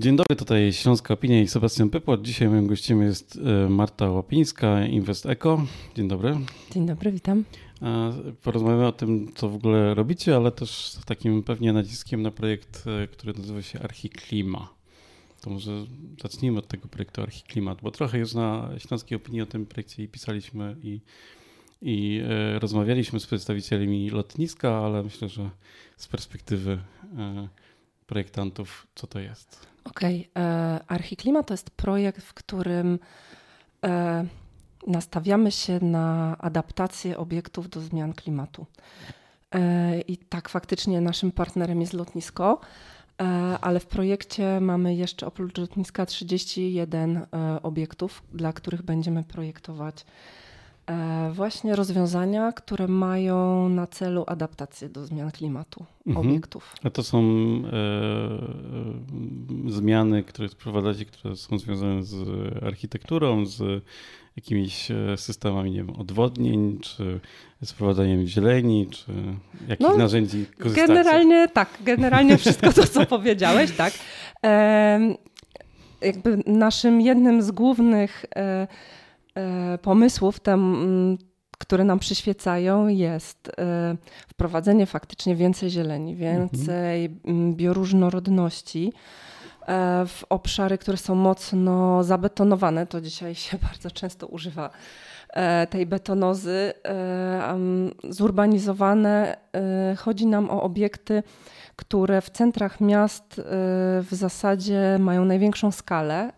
Dzień dobry, tutaj Śląska Opinia i Sebastian Pypłat. Dzisiaj moim gościem jest e, Marta Łapińska, Invest Eco. Dzień dobry. Dzień dobry, witam. Porozmawiamy o tym, co w ogóle robicie, ale też z takim pewnie naciskiem na projekt, e, który nazywa się Archiklima. To może zacznijmy od tego projektu Archiklimat, bo trochę już na Śląskiej Opinii o tym projekcie i pisaliśmy i, i e, rozmawialiśmy z przedstawicielami lotniska, ale myślę, że z perspektywy projektantów, co to jest? Okej, okay. E, Archiklima to jest projekt, w którym e, nastawiamy się na adaptację obiektów do zmian klimatu. E, I tak faktycznie naszym partnerem jest lotnisko, ale w projekcie mamy jeszcze oprócz lotniska 31 obiektów, dla których będziemy projektować właśnie rozwiązania, które mają na celu adaptację do zmian klimatu mhm. obiektów. A to są e, e, zmiany, które wprowadzacie, które są związane z architekturą, z jakimiś e, systemami nie wiem, odwodnień, czy z wprowadzeniem zieleni, czy jakich no, narzędzi korzystacie? Generalnie tak, generalnie wszystko to, co powiedziałeś, tak. E, jakby naszym jednym z głównych e, E, pomysłów, tam, mm, które nam przyświecają, jest e, wprowadzenie faktycznie więcej zieleni, więcej mhm. bioróżnorodności e, w obszary, które są mocno zabetonowane. To dzisiaj się bardzo często używa tej betonozy. Zurbanizowane. Chodzi nam o obiekty, które w centrach miast w zasadzie mają największą skalę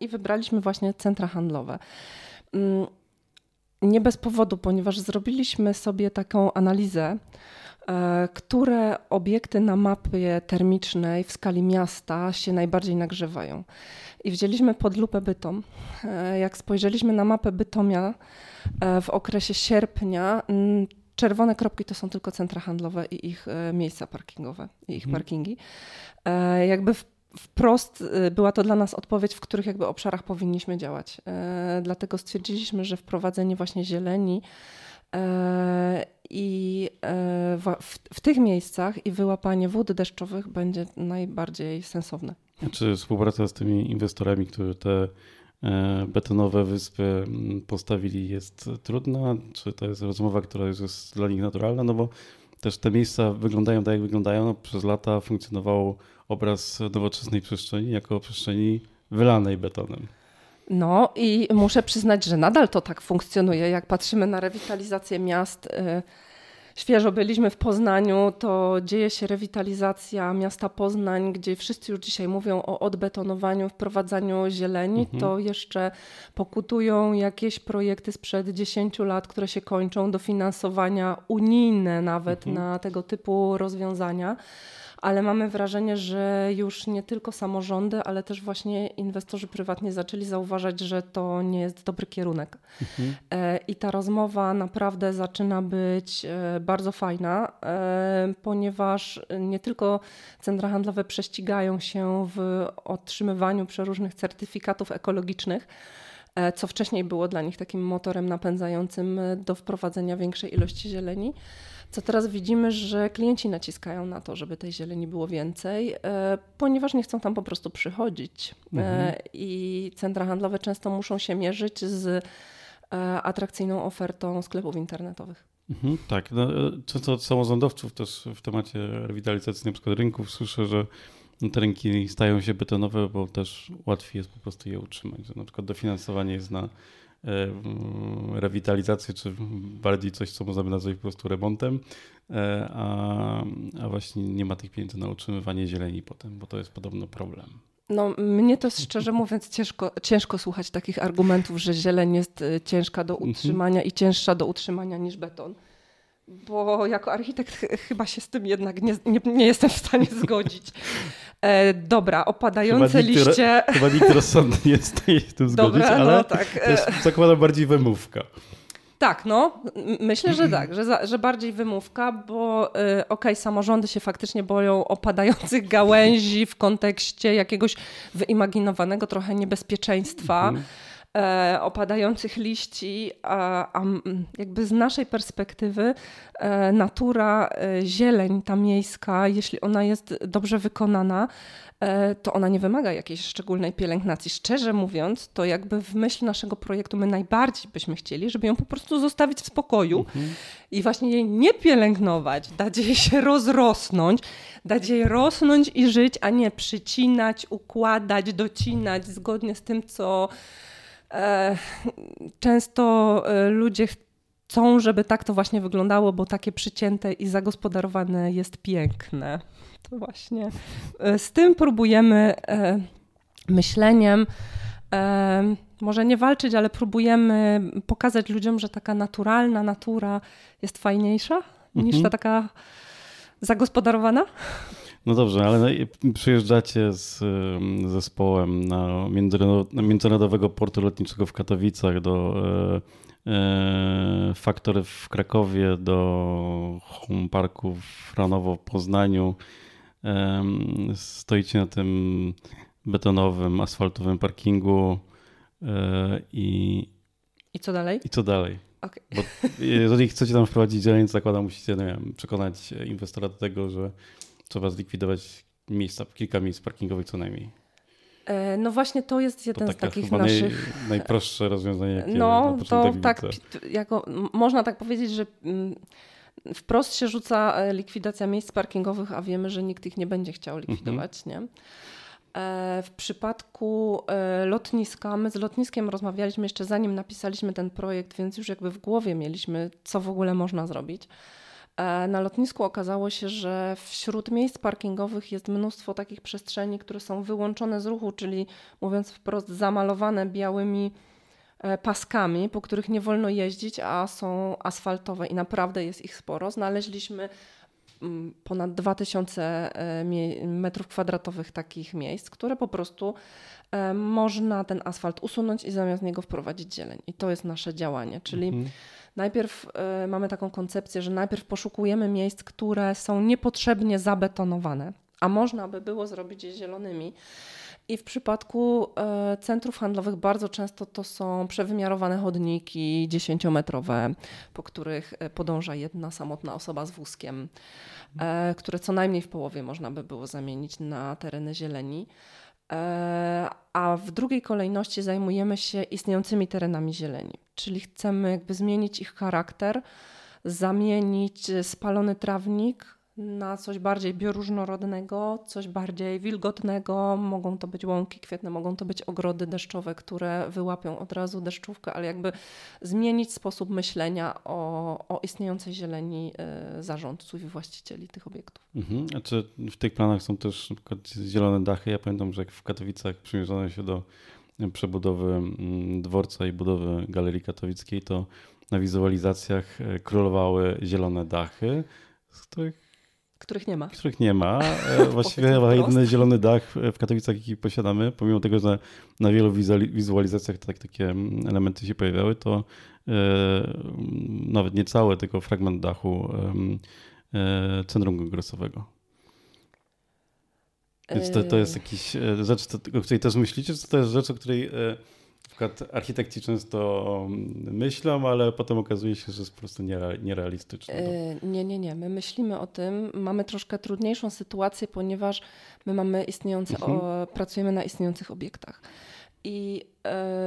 i wybraliśmy właśnie centra handlowe. Mm, nie bez powodu, ponieważ zrobiliśmy sobie taką analizę, e, które obiekty na mapie termicznej w skali miasta się najbardziej nagrzewają. I wzięliśmy pod lupę Bytom. Jak spojrzeliśmy na mapę Bytomia w okresie sierpnia, mm, czerwone kropki to są tylko centra handlowe i ich miejsca parkingowe, i ich mhm. parkingi. Jakby w wprost y, była to dla nas odpowiedź, w których jakby obszarach powinniśmy działać. E, dlatego stwierdziliśmy, że wprowadzenie właśnie zieleni e, i e, w, tych miejscach i wyłapanie wód deszczowych będzie najbardziej sensowne. Czy współpraca z tymi inwestorami, którzy te betonowe wyspy postawili jest trudna? Czy to jest rozmowa, która już jest dla nich naturalna? No bo też te miejsca wyglądają tak, jak wyglądają. No, przez lata funkcjonowało obraz nowoczesnej przestrzeni jako przestrzeni wylanej betonem. No i muszę przyznać, że nadal to tak funkcjonuje. Jak patrzymy na rewitalizację miast, y, świeżo byliśmy w Poznaniu, to dzieje się rewitalizacja miasta Poznań, gdzie wszyscy już dzisiaj mówią o odbetonowaniu, wprowadzaniu zieleni. Mhm. To jeszcze pokutują jakieś projekty sprzed 10 lat, które się kończą, dofinansowania unijne nawet mhm. na tego typu rozwiązania ale mamy wrażenie, że już nie tylko samorządy, ale też właśnie inwestorzy prywatni zaczęli zauważać, że to nie jest dobry kierunek. Mhm. E, I ta rozmowa naprawdę zaczyna być e, bardzo fajna, e, ponieważ nie tylko centra handlowe prześcigają się w otrzymywaniu przeróżnych certyfikatów ekologicznych, co wcześniej było dla nich takim motorem napędzającym do wprowadzenia większej ilości zieleni co teraz widzimy, że klienci naciskają na to, żeby tej zieleni było więcej, e, ponieważ nie chcą tam po prostu przychodzić. E, mhm. I centra handlowe często muszą się mierzyć z e, atrakcyjną ofertą sklepów internetowych. Mhm, tak. No, często od samorządowców też w temacie rewitalizacji przykład rynków słyszę, że te rynki stają się betonowe, bo też łatwiej jest po prostu je utrzymać. Że na przykład dofinansowanie jest na rewitalizację, czy bardziej coś, co można by nazwać po prostu remontem, e, a, a właśnie nie ma tych pieniędzy na utrzymywanie zieleni potem, bo to jest podobno problem. No, mnie to szczerze mówiąc ciężko, ciężko słuchać takich argumentów, że zieleń jest e, ciężka do mhm. utrzymania i cięższa do utrzymania niż beton. Bo jako architekt chyba się z tym jednak nie, nie, nie jestem w stanie zgodzić. E, dobra, opadające chyba liście. chyba nikt rozsądny nie jest w tym zgodzić, dobra, ale no, tak. też zakładam bardziej wymówka. Tak, no, myślę, że tak, że, że bardziej wymówka, bo y, okej, okay, samorządy się faktycznie boją opadających gałęzi w kontekście jakiegoś wyimaginowanego trochę niebezpieczeństwa. E, opadających liści, a, a, jakby z naszej perspektywy e, natura, e, zieleń ta miejska, jeśli ona jest dobrze wykonana, E, to ona nie wymaga jakiejś szczególnej pielęgnacji. Szczerze mówiąc, to jakby w myśl naszego projektu my najbardziej byśmy chcieli, żeby ją po prostu zostawić w spokoju mhm. i właśnie jej nie pielęgnować, dać jej się rozrosnąć, dać jej rosnąć i żyć, a nie przycinać, układać, docinać zgodnie z tym, co często e, ludzie chcą, żeby tak to właśnie wyglądało, bo takie przycięte i zagospodarowane jest piękne. To właśnie e, z tym próbujemy e, myśleniem e, może nie walczyć, ale próbujemy pokazać ludziom, że taka naturalna natura jest fajniejsza mhm. niż ta taka zagospodarowana. No dobrze, ale przyjeżdżacie z zespołem na Międzynarodowego Portu Lotniczego w Katowicach do Faktory w Krakowie, do Home Parku w Franowo w Poznaniu stoicie na tym betonowym, asfaltowym parkingu e, i. I co dalej? I co dalej? Okay. Bo jeżeli chcecie tam wprowadzić dzielnic, zakładam, musicie nie wiem, przekonać inwestora do tego, że trzeba zlikwidować miejsca, kilka miejsc parkingowych co najmniej. E, no właśnie to jest jeden to z takich naszych... Naj, najprostsze rozwiązanie, jakie No to tak, jako, można tak powiedzieć, że mm, wprost się rzuca e, likwidacja miejsc parkingowych, a wiemy, że nikt ich nie będzie chciał likwidować. Mhm. Nie? E, w przypadku lotniska, my z lotniskiem rozmawialiśmy jeszcze zanim napisaliśmy ten projekt, więc już jakby w głowie mieliśmy, co w ogóle można zrobić. Na lotnisku okazało się, że wśród miejsc parkingowych jest mnóstwo takich przestrzeni, które są wyłączone z ruchu, czyli mówiąc wprost, zamalowane białymi E, paskami, po których nie wolno jeździć, a są asfaltowe i naprawdę jest ich sporo. Znaleźliśmy ponad 2000 e, metrów kwadratowych takich miejsc, które po prostu e, można ten asfalt usunąć i zamiast niego wprowadzić zieleń. I to jest nasze działanie, czyli mhm. najpierw mamy taką koncepcję, że najpierw poszukujemy miejsc, które są niepotrzebnie zabetonowane, a można by było zrobić je zielonymi. I w przypadku e, centrów handlowych bardzo często to są przewymiarowane chodniki dziesięciometrowe, po których e, podąża jedna samotna osoba z wózkiem, e, które co najmniej w połowie można by było zamienić na tereny zieleni. A w drugiej kolejności zajmujemy się istniejącymi terenami zieleni, czyli chcemy jakby zmienić ich charakter, zamienić spalony trawnik na coś bardziej bioróżnorodnego, coś bardziej wilgotnego. Mogą to być łąki kwietne, mogą to być ogrody deszczowe, które wyłapią od razu deszczówkę, ale jakby zmienić sposób myślenia o, o istniejącej zieleni y, zarządców i właścicieli tych obiektów. Mhm. A czy w tych planach są też zielone dachy? Ja pamiętam, że jak w Katowicach przymierzano się do przebudowy mm, dworca i budowy Galerii Katowickiej, to na wizualizacjach e, królowały zielone dachy, z których których nie ma. Których nie ma. E, właściwie chyba jedyny zielony dach w Katowicach, jaki posiadamy, pomimo tego, że na wielu wizualizacjach tak, takie elementy się pojawiały, to e, nawet nie całe, tylko fragment dachu e, Centrum Kongresowego. Więc to, to jest jakiś rzecz, o której też myślicie, czy to jest rzecz, o której przykład architekci często myślą, ale potem okazuje się, że jest po prostu nierealistyczne. Yy, nie, nie, nie. My myślimy o tym. Mamy troszkę trudniejszą sytuację, ponieważ my mamy istniejące, mhm. o, pracujemy na istniejących obiektach. I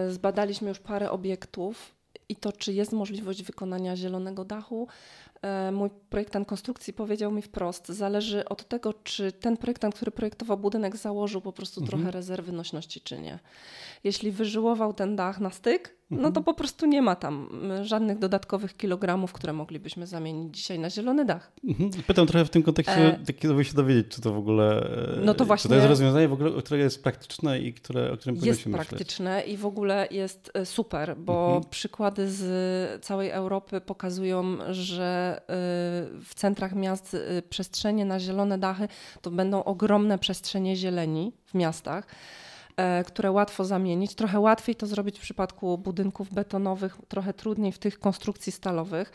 yy, zbadaliśmy już parę obiektów i to, czy jest możliwość wykonania zielonego dachu, mój projektant konstrukcji powiedział mi wprost, zależy od tego, czy ten projektant, który projektował budynek, założył po prostu mhm. trochę rezerwy nośności, czy nie. Jeśli wyżyłował ten dach na styk, no to mhm. po prostu nie ma tam żadnych dodatkowych kilogramów, które moglibyśmy zamienić dzisiaj na zielony dach. Mhm. Pytam trochę w tym kontekście, e... żeby się dowiedzieć, czy to w ogóle no to właśnie, czy to jest rozwiązanie, w ogóle, które jest praktyczne i które, o którym powinno się myśleć. Jest praktyczne i w ogóle jest e, super, bo mhm. przykłady z całej Europy pokazują, że e, w centrach miast e, przestrzenie na zielone dachy to będą ogromne przestrzenie zieleni w miastach. E, które łatwo zamienić. Trochę łatwiej to zrobić w przypadku budynków betonowych, trochę trudniej w tych konstrukcji stalowych.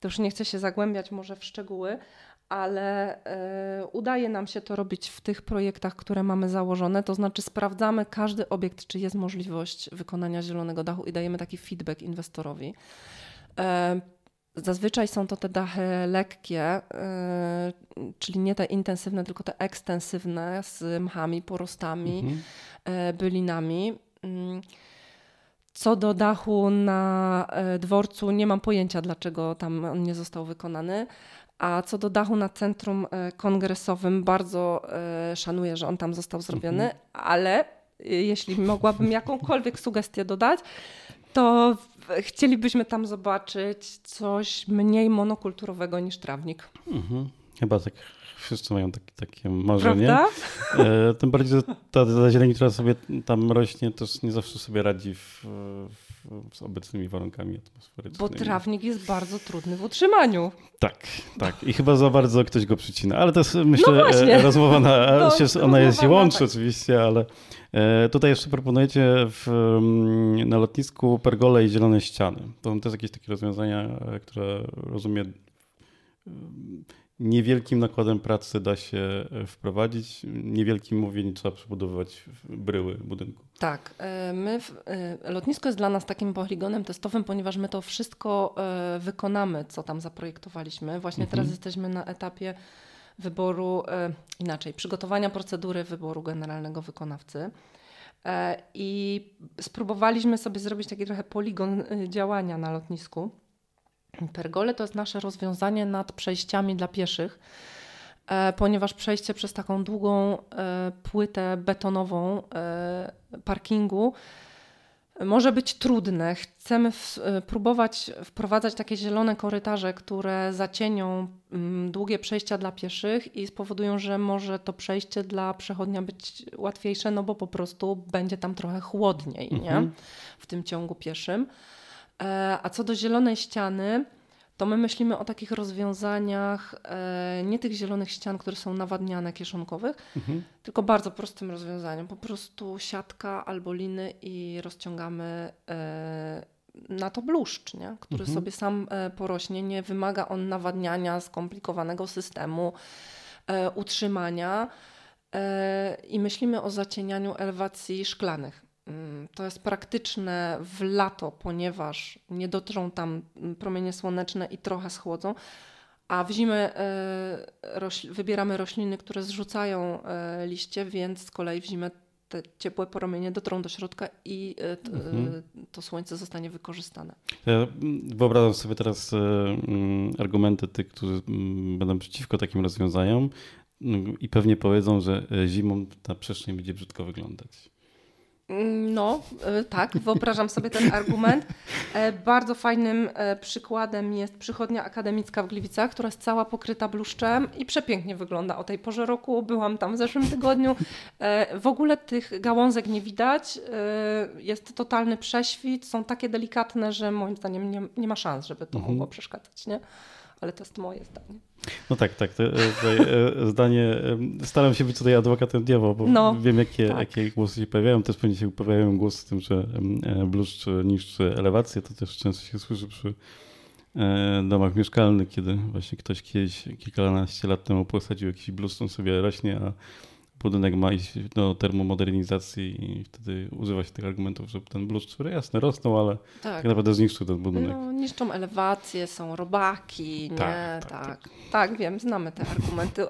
To już nie chcę się zagłębiać może w szczegóły, ale y, udaje nam się to robić w tych projektach, które mamy założone. To znaczy, sprawdzamy każdy obiekt, czy jest możliwość wykonania zielonego dachu i dajemy taki feedback inwestorowi. Y, Zazwyczaj są to te dachy lekkie, yy, czyli nie te intensywne, tylko te ekstensywne z mchami, porostami, mhm. yy, bylinami. Yy. Co do dachu na y, dworcu, nie mam pojęcia, dlaczego tam on nie został wykonany. A co do dachu na centrum kongresowym, bardzo szanuję, że on tam został zrobiony, mhm. ale jeśli mogłabym jakąkolwiek sugestię dodać, to chcielibyśmy tam zobaczyć coś mniej monokulturowego niż trawnik. Mhm. Chyba tak wszyscy mają taki, takie marzenie. E, tym bardziej, że ta, ta zieleń, która sobie tam rośnie, też nie zawsze sobie radzi w, w, z obecnymi warunkami atmosferycznymi. Bo trawnik jest bardzo trudny w utrzymaniu. Tak, tak. I chyba za bardzo ktoś go przycina. Ale to jest, myślę, no rozmowa na, no, się, ona jest się łączy oczywiście, ale e, tutaj jeszcze proponujecie w, mm, na lotnisku pergole i zielone ściany. To są też jakieś takie rozwiązania, e, które rozumiem niewielkim nakładem pracy da się e, wprowadzić. Niewielkim mówię, nie trzeba przebudowywać bryły budynku. Tak. E, my, e, lotnisko jest dla nas takim poligonem testowym, ponieważ my to wszystko wykonamy, co tam zaprojektowaliśmy. Właśnie mhm. teraz jesteśmy na etapie wyboru, inaczej, przygotowania procedury wyboru generalnego wykonawcy. I spróbowaliśmy sobie zrobić taki trochę poligon działania na lotnisku Pergole to jest nasze rozwiązanie nad przejściami dla pieszych, e, ponieważ przejście przez taką długą e, płytę betonową e, parkingu może być trudne. Chcemy w, próbować wprowadzać takie zielone korytarze, które zacienią mm, długie przejścia dla pieszych i spowodują, że może to przejście dla przechodnia być łatwiejsze, no bo po prostu będzie tam trochę chłodniej mhm. nie? w tym ciągu pieszym. E, a co do zielonej ściany, to my myślimy o takich rozwiązaniach, e, nie tych zielonych ścian, które są nawadniane kieszonkowych, mhm. tylko bardzo prostym rozwiązaniem. Po prostu siatka albo liny i rozciągamy e, na to bluszcz, nie? który mhm. sobie sam porośnie. Nie wymaga on nawadniania, skomplikowanego systemu, utrzymania. I myślimy o zacienianiu elewacji szklanych. Mm, to jest praktyczne w lato, ponieważ nie dotrą tam promienie słoneczne i trochę schłodzą, a w zimę e, wybieramy rośliny, które zrzucają e, liście, więc z kolei w zimę te ciepłe promienie dotrą do środka i e, mhm. to słońce zostanie wykorzystane. Ja wyobrażam sobie teraz mm, argumenty tych, którzy mm, będą przeciwko takim rozwiązaniom i pewnie powiedzą, że zimą ta przestrzeń będzie brzydko wyglądać. No, e, tak, wyobrażam sobie ten argument. E, bardzo fajnym e, przykładem jest przychodnia akademicka w Gliwicach, która jest cała pokryta bluszczem i przepięknie wygląda o tej porze roku. Byłam tam w zeszłym tygodniu. W ogóle tych gałązek nie widać. Jest totalny prześwit, są takie delikatne, że moim zdaniem nie, nie ma szans, żeby to mhm. mogło przeszkadzać. Nie? Ale to jest moje zdanie. No tak, tak. E, tutaj e, zdanie. Staram się być tutaj adwokatem diabła, bo no, wiem, jakie, tak. jakie głosy się pojawiają. Też pewnie się pojawiają głosy z tym, że e, bluszcz niszczy elewację. To też często się słyszy przy domach mieszkalnych, kiedy właśnie ktoś kiedyś, kilkanaście lat temu posadził jakiś bluszcz, on sobie rośnie, a budynek ma iść do termomodernizacji i wtedy używa się tych argumentów, że ten bluszcz, które jasne rosną, ale tak, tak naprawdę zniszczył ten budynek. No, niszczą elewacje, są robaki, nie? Tak, tak, tak. tak wiem, znamy te argumenty.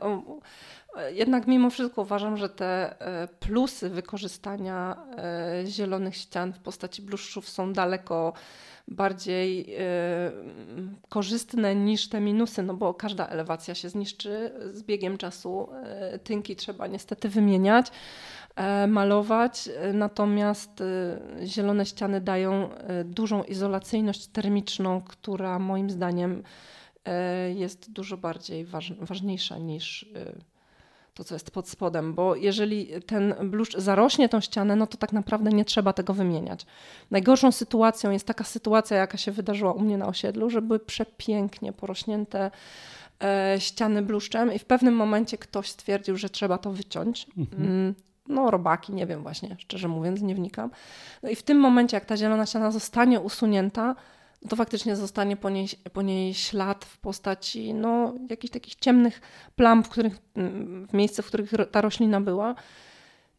Jednak mimo wszystko uważam, że te e, plusy wykorzystania e, zielonych ścian w postaci bluszczów są daleko bardziej y, korzystne niż te minusy, no bo każda elewacja się zniszczy z biegiem czasu. Y, tynki trzeba niestety wymieniać, y, malować, natomiast zielone ściany dają dużą izolacyjność termiczną, która moim zdaniem jest dużo bardziej waż, ważniejsza niż to, co jest pod spodem, bo jeżeli ten bluszcz zarośnie tą ścianę, no to tak naprawdę nie trzeba tego wymieniać. Najgorszą sytuacją jest taka sytuacja, jaka się wydarzyła u mnie na osiedlu, że były przepięknie porośnięte e, ściany bluszczem i w pewnym momencie ktoś stwierdził, że trzeba to wyciąć. Mhm. Mm, no, robaki, nie wiem właśnie, szczerze mówiąc, nie wnikam. No i w tym momencie, jak ta zielona ściana zostanie usunięta, to faktycznie zostanie po niej, po niej ślad w postaci no, jakichś takich ciemnych plam, w, których, w miejsce, w których ta roślina była.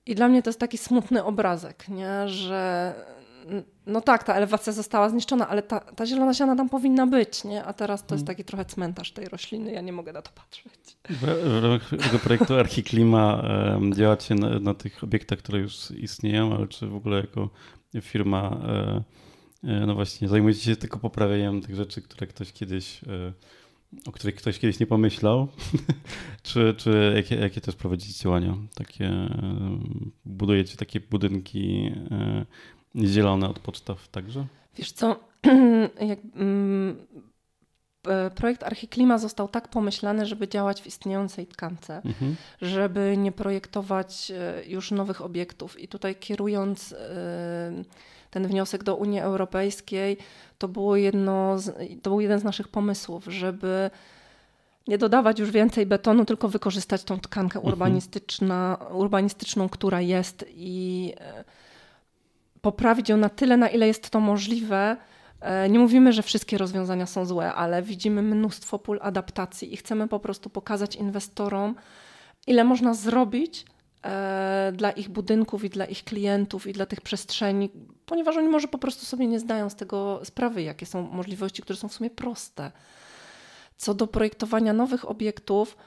I dla mnie to jest taki smutny obrazek, nie? że no tak, ta elewacja została zniszczona, ale ta, ta zielona siana tam powinna być, nie? a teraz to jest mm. taki trochę cmentarz tej rośliny, ja nie mogę na to patrzeć. W, ramach tego projektu Archiklima działacie na, na, tych obiektach, które już istnieją, ale czy w ogóle jako firma e, no właśnie zajmujecie się tylko poprawieniem tych rzeczy, które ktoś kiedyś e, o których ktoś kiedyś nie pomyślał, czy, czy jakie, jakie też prowadzicie działania? Takie, budujecie takie budynki zielone od podstaw także? Wiesz co, jak, mm, projekt Archiklima został tak pomyślany, żeby działać w istniejącej tkance, mhm. żeby nie projektować e, już nowych obiektów. I tutaj kierując e, ten wniosek do Unii Europejskiej, to, było jedno z, to był jeden z naszych pomysłów, żeby nie dodawać już więcej betonu, tylko wykorzystać tą tkankę mhm. urbanistyczna, urbanistyczną, która jest i e, poprawić ją na tyle, na ile jest to możliwe. E, nie mówimy, że wszystkie rozwiązania są złe, ale widzimy mnóstwo pól adaptacji i chcemy po prostu pokazać inwestorom, ile można zrobić dla ich budynków i dla ich klientów i dla tych przestrzeni, ponieważ oni może po prostu sobie nie zdają z tego sprawy, jakie są możliwości, które są w sumie proste. Co do projektowania nowych obiektów,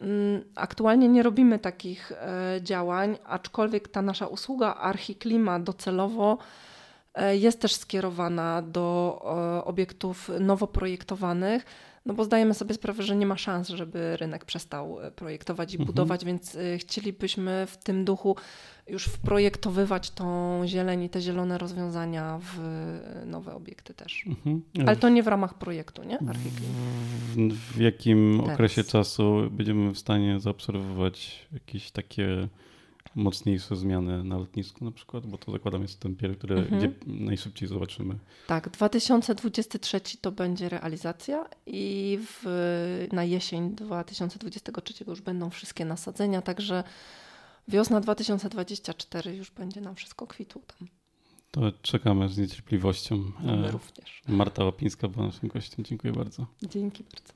Mm, aktualnie nie robimy takich e, działań, aczkolwiek ta nasza usługa Archiklima docelowo e, jest też skierowana do e, obiektów nowo projektowanych, no bo zdajemy sobie sprawę, że nie ma szans, żeby rynek przestał projektować i mhm. budować, więc chcielibyśmy w tym duchu już wprojektowywać tą zieleń i te zielone rozwiązania w nowe obiekty też. Mhm. Ale to nie w ramach projektu, nie? W, w jakim Teraz. okresie czasu będziemy w stanie zaobserwować jakieś takie mocniejsze zmiany na lotnisku na przykład, bo to zakładam jest ten pierwszy, który mhm. gdzie najszybciej zobaczymy. Tak, 2023 to będzie realizacja i w, na jesień 2023 już będą wszystkie nasadzenia, także wiosna 2024 już będzie nam wszystko kwitło tam. To czekamy z niecierpliwością. My również. Marta Łapińska była naszym gościem. Dziękuję bardzo. Dzięki bardzo.